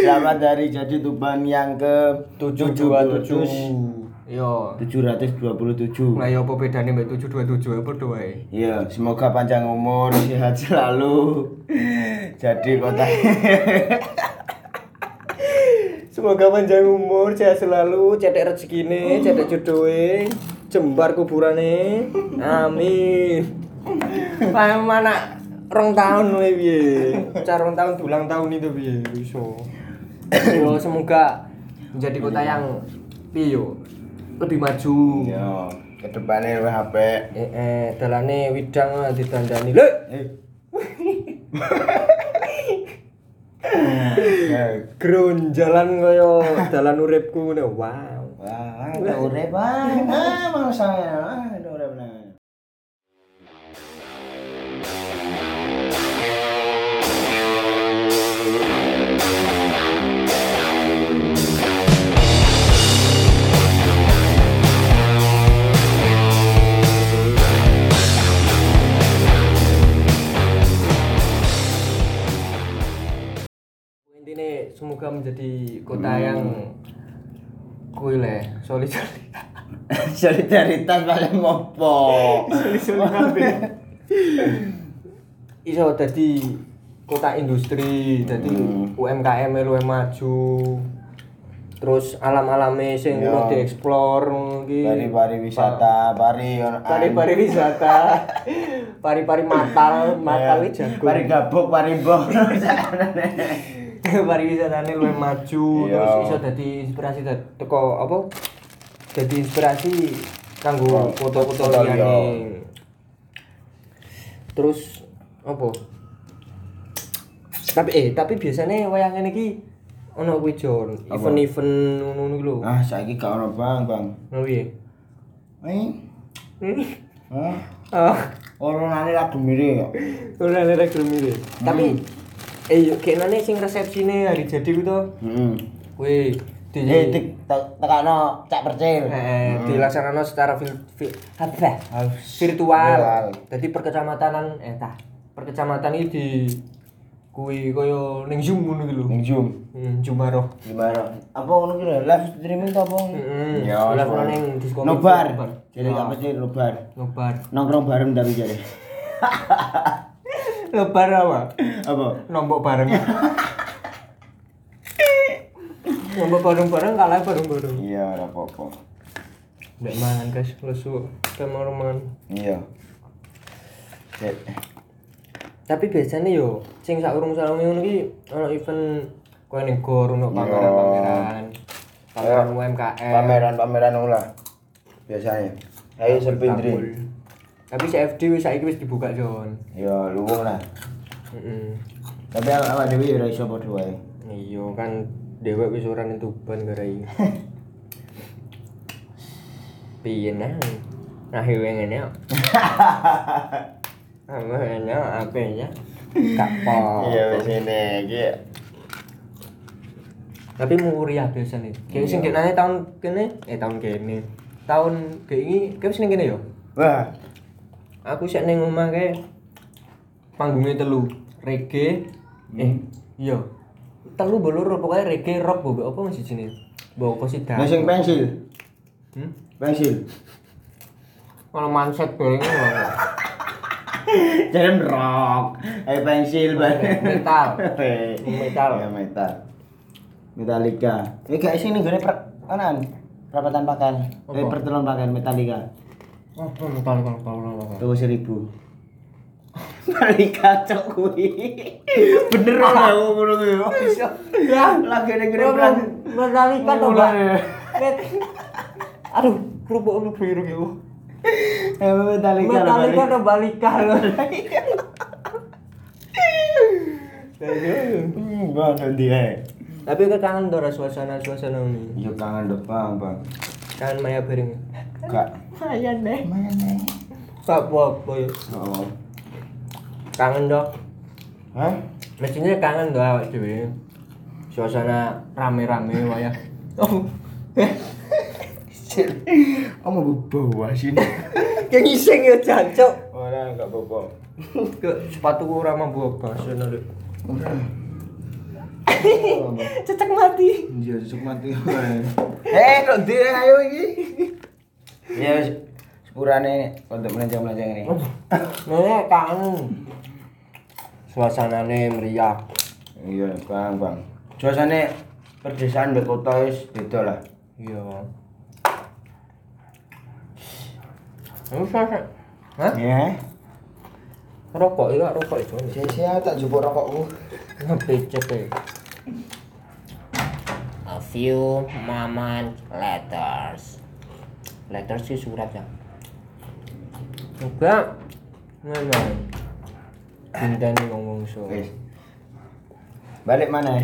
Selamat dari jadi Tuban yang ke 727. Yo. 727. Lah yo apa bedane mbek 727 apa doa. Iya, semoga panjang umur, sehat selalu. Jadi kota Semoga panjang umur, sehat selalu, cetek rezekine, cetek jodohe, jembar kuburane. Amin. Lah mana rong tahun wae piye? Cara rong tahun ulang tahun itu piye iso. Yo semoga menjadi kota yang piye yo lebih maju. Iya, ke depannya lebih HP. Eh, eh dalane widang lah ditandani. Lek. Eh. Grun jalan koyo dalan uripku ngono. Wow. Wah, ada urep ah, ah, mau saya, ah, ada urep nah. Semoga menjadi kota yang kuil ya, solid solid. Solidaritas paling mopo. Iso jadi kota industri, Hmm. UMKM lu yang maju. Terus alam-alame sing Yo. perlu dieksplor iki. Pari pariwisata, pari Pari-pari wisata. Pari-pari matal, matal iki jago. Pari gabuk, pari. pariwisatane luwih maju Iya. terus iso dadi inspirasi teko apa? Dadi inspirasi kanggo foto-foto Foto liyane. liya. terus apa? Tapi eh tapi biasanya wayang ngene iki ono kuwi Jon? Event-event ngono iki lho. Ah, saiki gak ono bang, bang. ngono piye? Eh, ah, ah. Orang nane lagu miri kok. ora ada gelem tapi eh yo kenane sing resepsine hari jadi to Heeh. kuwi di Eh, tik tekano cak percil. Eh, dilaksanakan secara vil, vil, apa? virtual. Jadi perkecamatan eh tah, perkecamatan ini di kui koyo ning Zoom ngono iki lho. Ning Zoom. Hmm, Jumaro. Gimana? Apa ngono ki lho, live streaming ta apa? Heeh. Ya, Live ning diskotik. Nobar. Jadi gak mesti nobar. Nobar. Nongkrong bareng tapi jadi. Nobar apa? Apa? Nombok bareng. Nombok bareng-bareng kalah bareng-bareng. Iya, ora apa-apa. Mbak mangan guys, lesu. Kamar mangan. Iya. Cek. Tapi biasanya yo sing sak urung sarunge ngono iki ana event koyo ning gor ono Iya. pameran-pameran. Pameran UMKM. Pameran-pameran ulah. Biasanya. Ayo sepindri. Tapi CFD wis saiki wis dibuka, Jon. Ya, luwung lah. Heeh. Tapi awak dhewe ya ora iso padha wae. Iya kan dewek wis ora ning Tuban gara iki. Piye nah? Nah, hewe ngene kok. Apa ngene apa ya? Po. Iya wis ngene iki. Tapi muriah biasanya. Kayak sing kenane tahun kene, eh tahun kene. Tahun kayak ini, kayak sing kene yo. Wah, Aku sik ning omah kae panggungnya telu, reggae. Eh, iya. Telu boloro pokoknya reggae rock bobo apa masih sini? Bawa apa sih dah? sing pensil. Hmm? Pensil. Kalau manset bareng. Jangan rock. Eh pensil bareng. Metal. Eh, Metal. Ya metal. Metallica. Ini gak sing ning gone per kanan. Perapatan pakaian. Eh Apa? pertelon pakaian Metallica. Oh, metal metal metal. Tuh seribu. Metallica cok kuwi. Bener ora aku ngono kuwi. Ya, Lagi ning gone peran. Metallica to. Mbak. Met- Aduh, kerupuk lu biru. Eh Metallica. lah, Metallica balik. to balika lho. Bang nanti eh. Tapi kok kangen to suasana-suasana ini. Yo kangen depan, Bang. Kangen Maya Bering. Gak. Ayan deh. Ya? Oh. Kangen dong. Hah? Mestinya kangen dong awak dhewe. Suasana rame-rame wayah. Oh. Kamu bawa sini. Kayak ngising ya jancuk. Oh Ora enggak apa-apa. Ke sepatu ora mampu bahasa lho. Cecek mati. Iya, cocok mati. Eh, kok ndi ayo iki? Ya sepurane untuk melanjang-melanjang ini. Nenek kangen. Suasanane meriah. Iya, Bang, Bang. Suasane perdesaan mbek kota wis beda lah. Iya. Hah? Ya. Rokok iya rokok itu. Sia-sia tak jupuk rokokku. Ngepecet e. A few moments later. Letter sih surat ya. Enggak. Memang. Cinta nih ngomong so. Balik mana?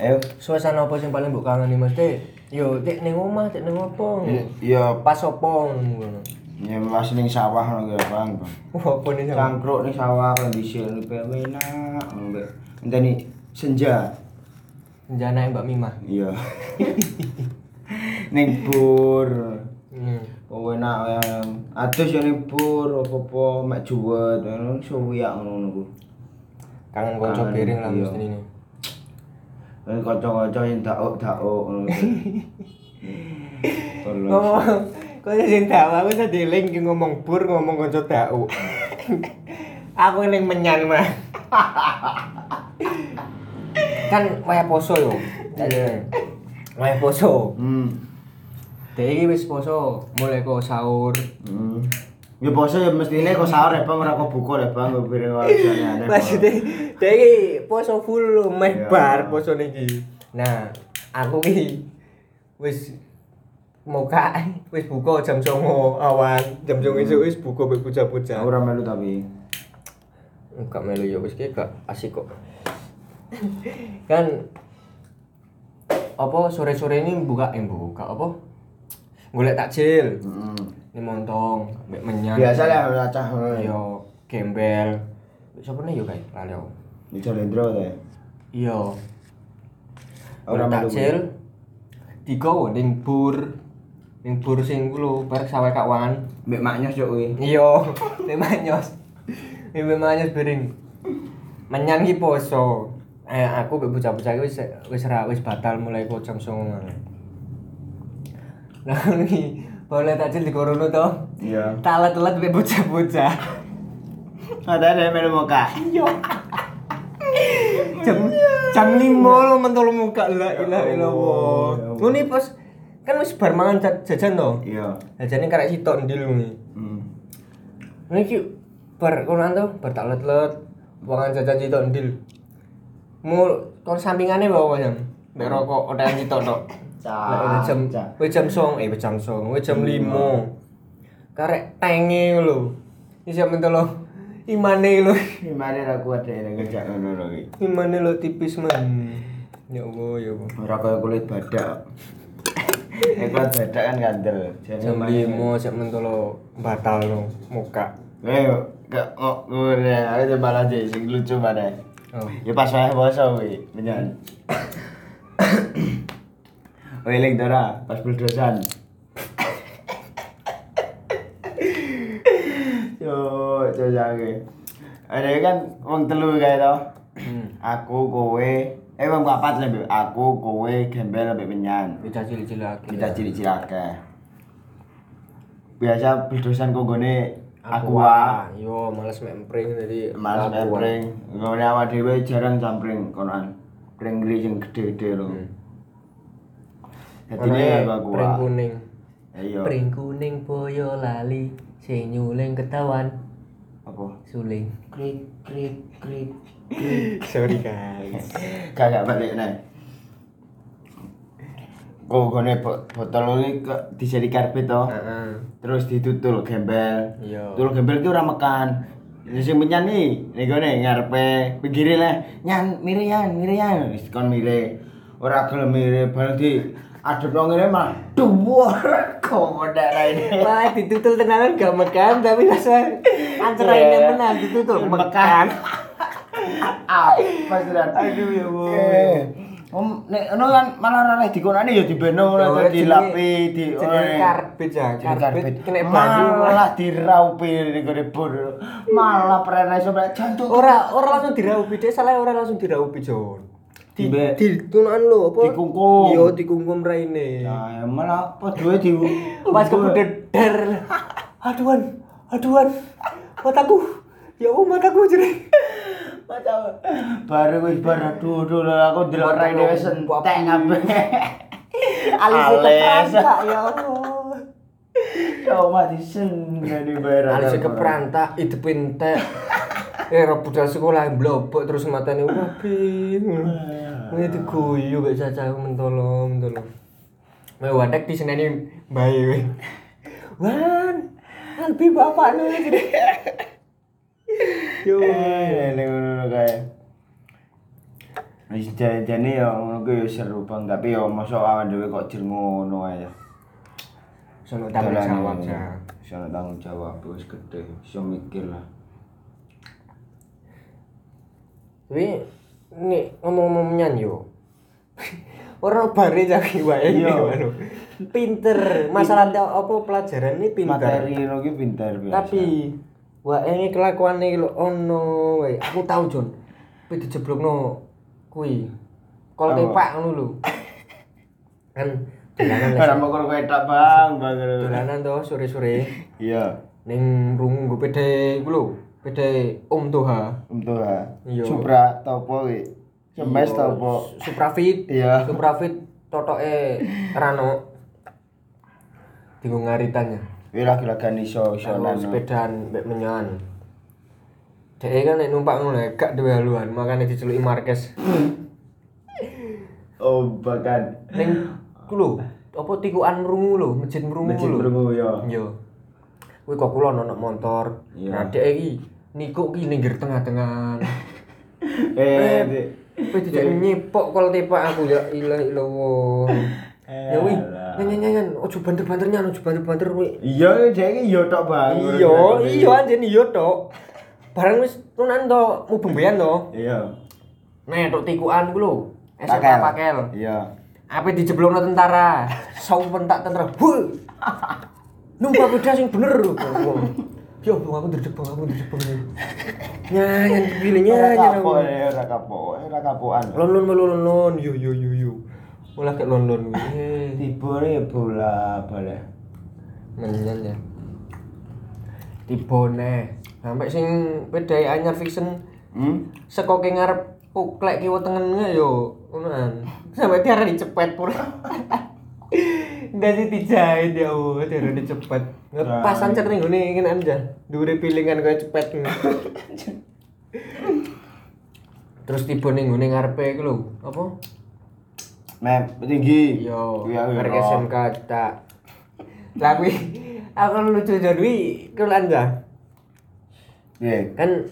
Ayo. Suasana apa sing paling mbok kangen nih Mas Teh? Yo, tek ning omah, tek ning opo? Iya, Pas opo ngono. ya mas ning sawah ngono ya, Bang. Nih sama? Cangkruk ning sawah kondisi ini enak. Enteni senja. Senjana Mbak Mima. Iya. ning bur. Hmm. Oh enak ya. Adus ya ning bur apa-apa mek juwet ngono suwiak ngono ku. Kangen kanca Kangen, piring lah iya. mesti ini. Kan kanca-kanca yang dauk-dauk ngono. Ngomong kok sing dak aku iso dieling ki ngomong bur ngomong kanca dau aku ning menyan mah kan waya poso yo iya waya poso Hmm. Dek iki wis poso mulai kok sahur Hmm. Ya poso ya mestine kok sahur ya Bang ora kok buka ya Bang piring wae maksudnya dek iki poso full meh Iya. bar poso niki nah aku ki wis muka wis buka jam 09.00 awan jam 09.00 esuk wis buka mek bocah-bocah Ora melu tapi. Enggak melu ya wis ki gak asik kok. kan apa sore-sore ini buka eh buka apa? Golek takjil. Heeh. Montong, mbek menyan. Biasa lah cacah ngono. Yo gembel. Siapa nih yo kae? Lali aku. Ijo lendro ta. Iya. Ora Golek melu. takjil. Digowo ning bur. Ning bur sing ku lho, barek sawah kawan. Mbek maknyos yo kuwi. Iya, nek manyos. Nek manyos bering. Menyan ki poso. Eh aku mbek bocah-bocah wis wis wis batal mulai jam 09.00. Nah iki boleh takjil di korono to. Iya. Talat-talat mbek bocah-bocah. Ada ada melu muka. Iya. Jam jam 5 lo mentol muka la ilaha illallah. Ngene pas kan wis bar mangan ja- jajan to. Iya. Jajane karek sitok ndil ngene. Hmm. Ini ki bar kono to, bar tak let-let. Wangan jajan citok ndil. Mu kon sampingane bawa jam. Nek rokok otekan citok tok. Lah jam wis jam 09.00 eh jam 09.00, wis jam 5. Karek tenge lho. Iki sampe telo imane lho. Gimana ra kuat deh nek kerja ngono lho iki. Imane lho tipis men. Ya Allah, ya Allah. Ora kaya kulit badak. Nek kulit badak kan kandel. Jam main- 5 sak mentolo batal no muka. Eh, gak kok ngene, aku coba aja sing lucu mana. Oh. Ya pas wae poso kuwi, menyan. Weling dora, pas buldosan. Yo, jajake. Ada kan wong telu kae to. Hmm. Aku kowe, eh wong papat Mbak. Aku kowe gembel ambek menyan. Kita cilik-cilik lagi. Kita cilik-cilik. Biasa kok gone aku wae. Yo, males mempring tadi. Mas Aqua. mepring, ngene awak dhewe jarang campring konoan. Pring-pring sing gede-gede lho. Hmm. Dadine aku. pring kuning. Iya. Pring kuning boyo lali, sing nyuling ketahuan Apa? suling. Krik krik krik. Sorry guys. Kagak balik nih. Kok gone bo- botol ini ke disedi karpet to. Heeh. Terus ditutul gembel. Iya. Tutul gembel ki ora mekan. Ini sing menyan nih, nih gone ngarepe pinggire lah. Nyan, mire yan, mire yan. Wis kon mire. Ora gelem mire di nang ngene mah dhuwur kok daerah ini. Wah, ditutul tenanan gak mekan tapi rasa antara Iya. ini menang ditutul mekan. Apa sudah? Aduh, ya. Eh, Om nek ngono kan malah ora dikonane ya dibeno Oh, ora jenenge- dilapi di karbit ya, karbit kena banyu. malah diraupi ning gone bor. Malah prene sampe jantung. Ora ora langsung diraupi, dek salah ora langsung diraupi, Jon. Di Mbak. di tunan lho, apa? Dikungkum. Iya, dikungkum raine. Nah, malah padha di Pas kebudeder. Aduan, aduan. Mataku. Ya Allah, mataku jere. Mata baru wis bar aduh aduh aku delok raine wis lo, entek kabeh. Alisnya Alis. keperantak, ya Allah. Coba disenggani bayar. Alisnya keperantak, itu pintek. Eh, budal sekolah blobok terus matane wapi. Ini diguyu gak caca mentolo, mentolo. Mau wadek di seneni bayi we. Wan, albi bapak nu jadi. Yo. Eh, ini ngono kae. Wis jane ya ngono ku ya seru bang, tapi ya mosok awake dhewe kok jir ngono ae. Sono tanggung jawab ya. Sono tanggung jawab wis gede, iso mikir lah. Tapi nih ngomong-ngomong nyanyi. Orang bare jaki wae Iya. ngono. Pinter, masalah apa pelajaran ini pinter. Materi ngono ki pinter biasa. Tapi wae ini kelakuan iki lho ono wae. Aku tahu Jon. Tapi dijeblokno kuwi. Kol tepak ngono lho. Kan dolanan ora mau kok wetak bang, dolanan to sore-sore Iya, ning rungu pede lho. Pede Om Toha. untuk ha. Iya. Supra topo ki. Semes Iya, topo. Suprafit. Iya. Suprafit totoke Rano. Digo ngaritanya. Kuwi lagi-lagi iso iso nano. sepedaan mbek menyan. Dek kan nek numpak ngono ya, gak duwe haluan, makane diceluki Marquez. Oh, bahkan Ning ku lho, apa tikukan rungu lho, masjid rungu Masjid lho. Brungu ya. Iya. Kuwi kok kula ono motor. Iya. Nah, dek iki niku ki ninggir tengah-tengah. Eh. Kowe dijak nyepok kol tepak aku ya ilah illallah. Ya wi, nyanyi nyanyi, ojo banter-banter nyan, ojo banter-banter wi. Iya, iki yo tok bang. Iya, iya anjen iya tok. Barang wis tunan to, mubeng bean to. Iya. Nek tok tikukan ku lho. SMA pakel. Iya. Apa dijeblokno tentara? Sawu pentak tentara. Numpak beda sing bener lho. Ya Allah, aku ndredeg bang, aku ndredeg bang. Nyanyi pilih Ora nyanyi. kapok, eh, ora kapok, eh, ora kapokan. Lon lon melu lon lon, yo yo yo yo. Mulai kayak lon lon kuwi. Tibure ya bola balik. Menyan ya. Tibone. Sampai sing pedai anyar fiction Hmm? sekoke ngarep kuklek kiwa tengene yo ngonoan. Sampai tiara dicepet pura. Nggak sih dijahit ya Allah, tiara dicepet. Ngepas ancer nih gini ingin anja. Dure pilingan kayak cepet. Terus tiba nih gini ngarepe iku lho, apa? Map tinggi. Yo, Kuwi aku merek roh. SMK tak. Lah kuwi aku lucu jadi kuwi anja. Piye? Kan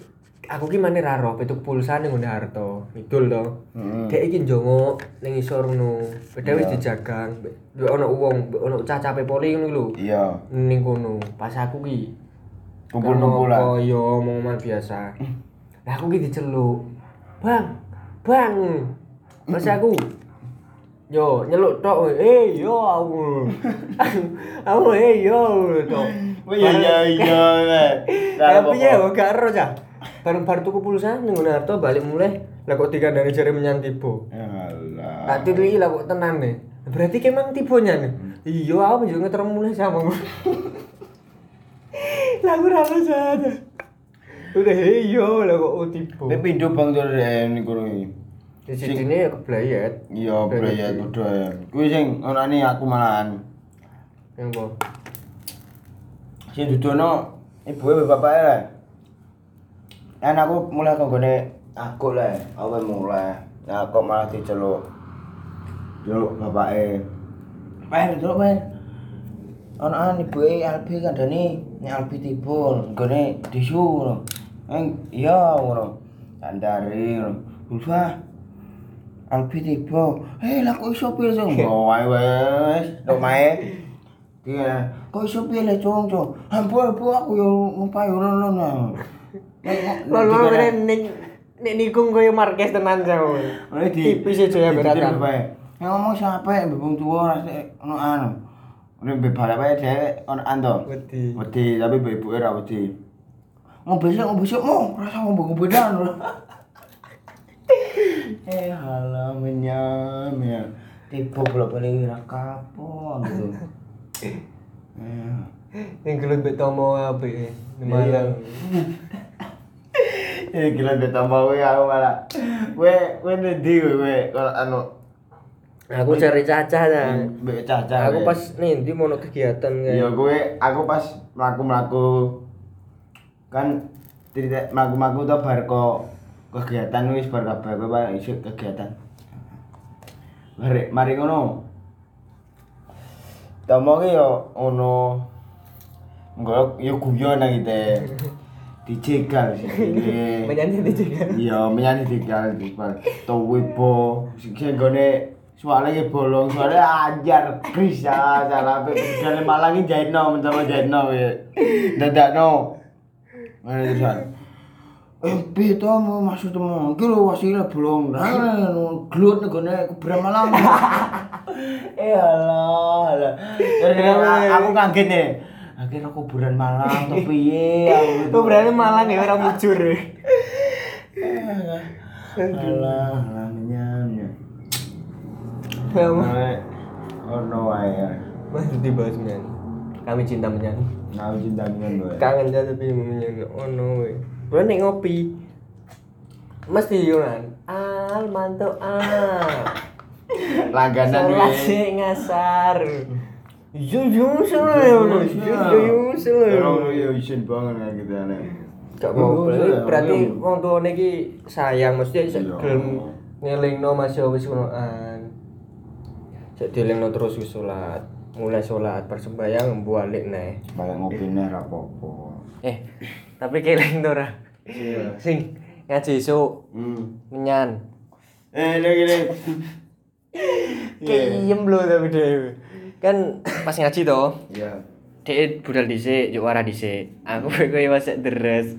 aku ki mane ra roh petuk pulsa ning ngene Harto. Idul to. Heeh. Dek iki njongo ning isor ngono. Beda wis Iya. dijagang. Mbek ono wong, ono cacape poli ngono lho. Iya. Ning kono. Pas aku ki Kumpul-kumpulan. Oh iya, omongan biasa. Lah aku ki diceluk. Bang, Bang. Mas aku Yo, nyeluk tok, we. eh yo aku. aku eh yo tok. Oh iya iya iya. Tapi ya gak ero cah. Bareng bar tuku pulsa ning ngene Harto balik mulai lah kok dikandani jare menyang tiba. Alah. Tak tili lah kok tenan nih. Berarti kemang tibonya nih. Iya, aku juga ngeter mulai sama. lah aku rasa saja. Udah iya lah kok tibo. Tapi pindu bang niku iki. Di sini ya keblayet. Iya, braya padha ya. Kuwi sing onane aku malahan. Yang apa? Sing dudono ibuke bapake lah. Kan aku mulai kok gone aku lah, aku mulai. Nah, kok malah diceluk. Celuk bapake. Pen, celuk pen. Ono an ibuke Albi kandhani nek Albi tiba gone disu ngono. Iya ngono. Ngono. Ulfa. Albi tiba. Eh, lah kok iso pilih sing wae wes. Tok mae. Iya, kok iso pilih cung cung. Ampun aku yo numpak yo ngono. Lalu ning nek nikung koyo Marquez tenan jauh. Oleh di Tipis aja ya beratan. Yang ngomong siapa ya bebung tua rasa ono anu. Ini bebal apa ya dia ono ando. Wedi. Wedi tapi ibu era wedi. Mau besok mau besok mau rasa mau buku bedan. Eh halah menyam ya. Tipu pula paling ora kapon gitu. Eh. Yang gelut mbek Tomo apik di Malang. Eh gila beta mau ya aku malah. We we ndi we kalau anu Aku cari caca ya. Mbek caca. Aku pas nih di mono kegiatan Iya kayak. gue aku pas mlaku-mlaku kan tidak mlaku-mlaku tuh bar kok kegiatan wis bar kabeh kowe pak isuk kegiatan. Mari mari ngono. Ki yo ono Enggak, yo guyon nang ite. Dijegal sih. Menyanyi di juga. Iya, menyanyi dijegal di bar. Towe bo sing gone soalnya bolong soalnya ajar kris ya salah. Dari Malang ini jahitno mencoba jahitno ya. Dadak no mana tulisan eh pito mau masuk temu kilo wasilah belum nah gelut nih gone kuburan Malang. Alah Jadi aku kaget nih akhirnya kuburan Malang tuh piye berani Malang ya orang mujur. alah alah menyamnya Ya, oh no ya Masih dibahas menyanyi. Kami cinta menyanyi. Aku cinta dengan gue. Kangen aja tapi menyanyi. Oh no. Bro nek ngopi. Mesti Yunan. Al mantu al. Langganan gue. sih ngasar. Ya. Ya kan gitu aneh. Gak mau Yo, yo, berarti yo. wong tuane iki sayang mesti Iya. gelem ngelingno Mas yo wis ngonoan. Cek dielingno terus wis salat. Mulai salat persembayang balik neh. Balik ngopi nih rapopo. Eh, tapi keleng to ora. Iya. Sing ngaji esuk Hmm. menyan. Eh, ini gini. Kayem lho tapi dhewe. Kan pas ngaji to, Iya. dhek budal dhisik, yuk wara dhisik. Aku koyo masih deres.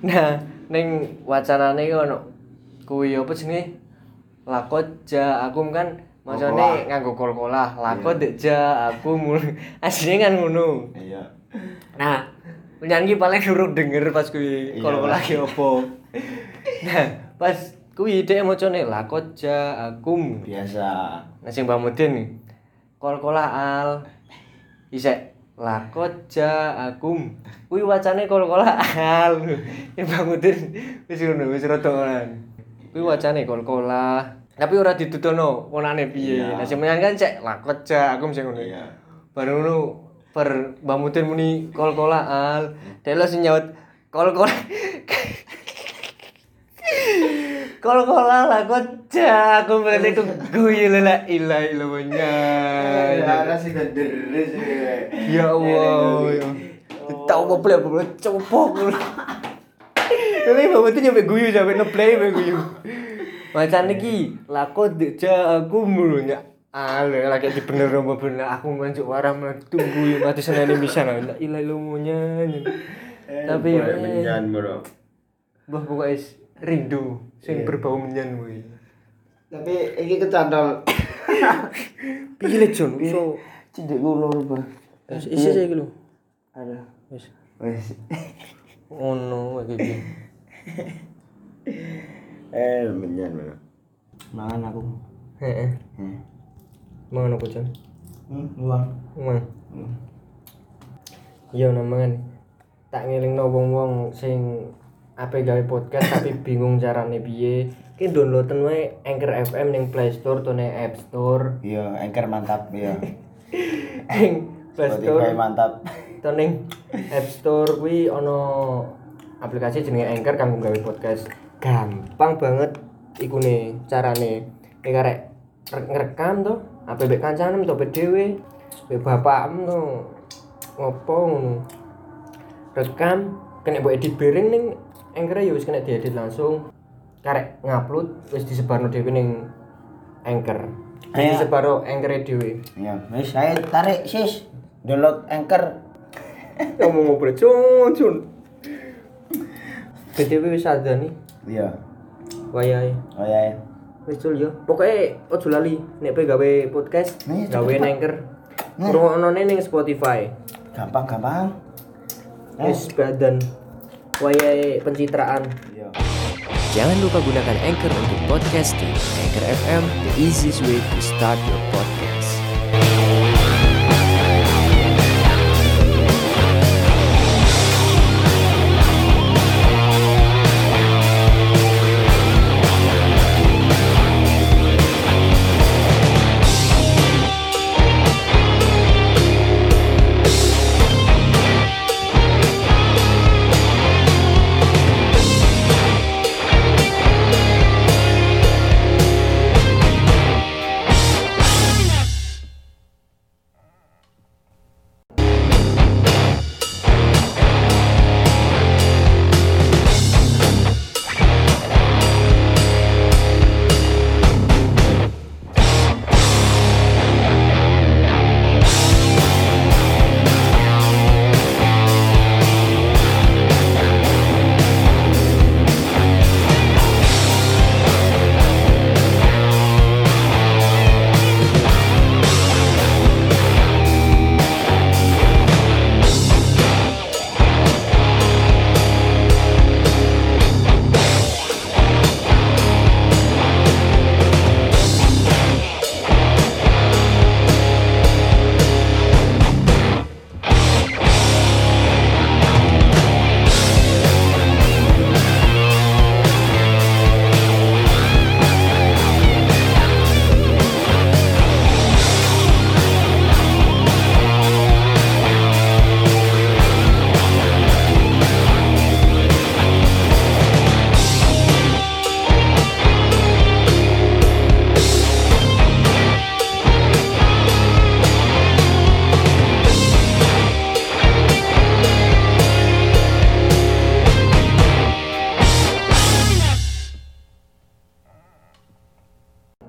Nah, ning wacanane ki ono kuwi apa jenenge? Lakot ja aku kan Kolkolah. nganggo kol-kolah. Lakot dek ja aku mul asline kan ngono. Iya. Nah, nyanyi paling urung denger pas kuwi Iya. kalau lagi opo. Nah, pas kuwi dhek macane lakot ja akum. Biasa. Nah sing Mbak Mudin. Kol-kola al. Isek lakot ja akum. Kuwi wacane kol-kola al. Ya Mbak Mudin wis ngono wis rada. Kuwi wacane kol-kola. Tapi ora ditutono konane piye. Nah sing kan cek lakot ja akum sing ngono. Iya. Baru ngono per Mbak Mudin muni kol-kola al. Delo sing nyaut kol-kola. Kol-kola lakot ja akum berarti ku guyu la ilaha illallah. Ya, sih gak deres. Ya Allah. ya. Tahu apa play apa copok. Tapi bapak tuh nyampe guyu sampai ngeplay sampai guyu. Macam iki lakot ja aku mulunya. Ale lagi di bener apa bener aku ngancuk warah tunggu ya mati senene bisa lah la ilaha illallah Tapi eh, menyan bro. Pokoknya is rindu sing berbau menyan kuwi. Tapi ini kecantol. Piye le Jon? Iso Cedek ngulur bah. isi saya iki lho. Ada. Wis Wes. ono kayak gini. Eh, menyan bro. Mangan aku. Heeh. Hmm. Mangan apa Jon? Hmm, luang. Mang. Hmm. Iya namangan. Tak ngelingno wong-wong sing ape gawe podcast tapi bingung carane piye. Ki downloaden wae Anchor FM ning Play Store to ning App Store. Iya, anchor mantap ya. Ning Play Spotify Store mantap. to ning App Store kuwi ana aplikasi jenenge Anchor kanggo gawe podcast. Gampang banget iku nih carane. Nek arek re- ngerekam to, ape mbek kancanem to dhewe, mbek bapakmu to. Ngopo ngono. Rekam kena mbok edit bareng ning Anchor ya wis kena diedit langsung. Karek ngupload wis disebarno dhewe ning Anchor. Wis Kayak- disebarno Anchor dhewe. Ya, wis saya tarik sis. Download anchor. Ngomong ngobrol cun cun. BTW wis ada nih Iya. wayahe. Ya. Wis cul yo. Pokoke ojo lali nek pe gawe podcast, iya, gawe. Anchor. Ngrungokne ning Spotify. Gampang gampang. Eh. Wis badan wayahe pencitraan. Iya. Jangan lupa gunakan Anchor untuk podcasting. Anchor FM, the easiest way to start your podcast.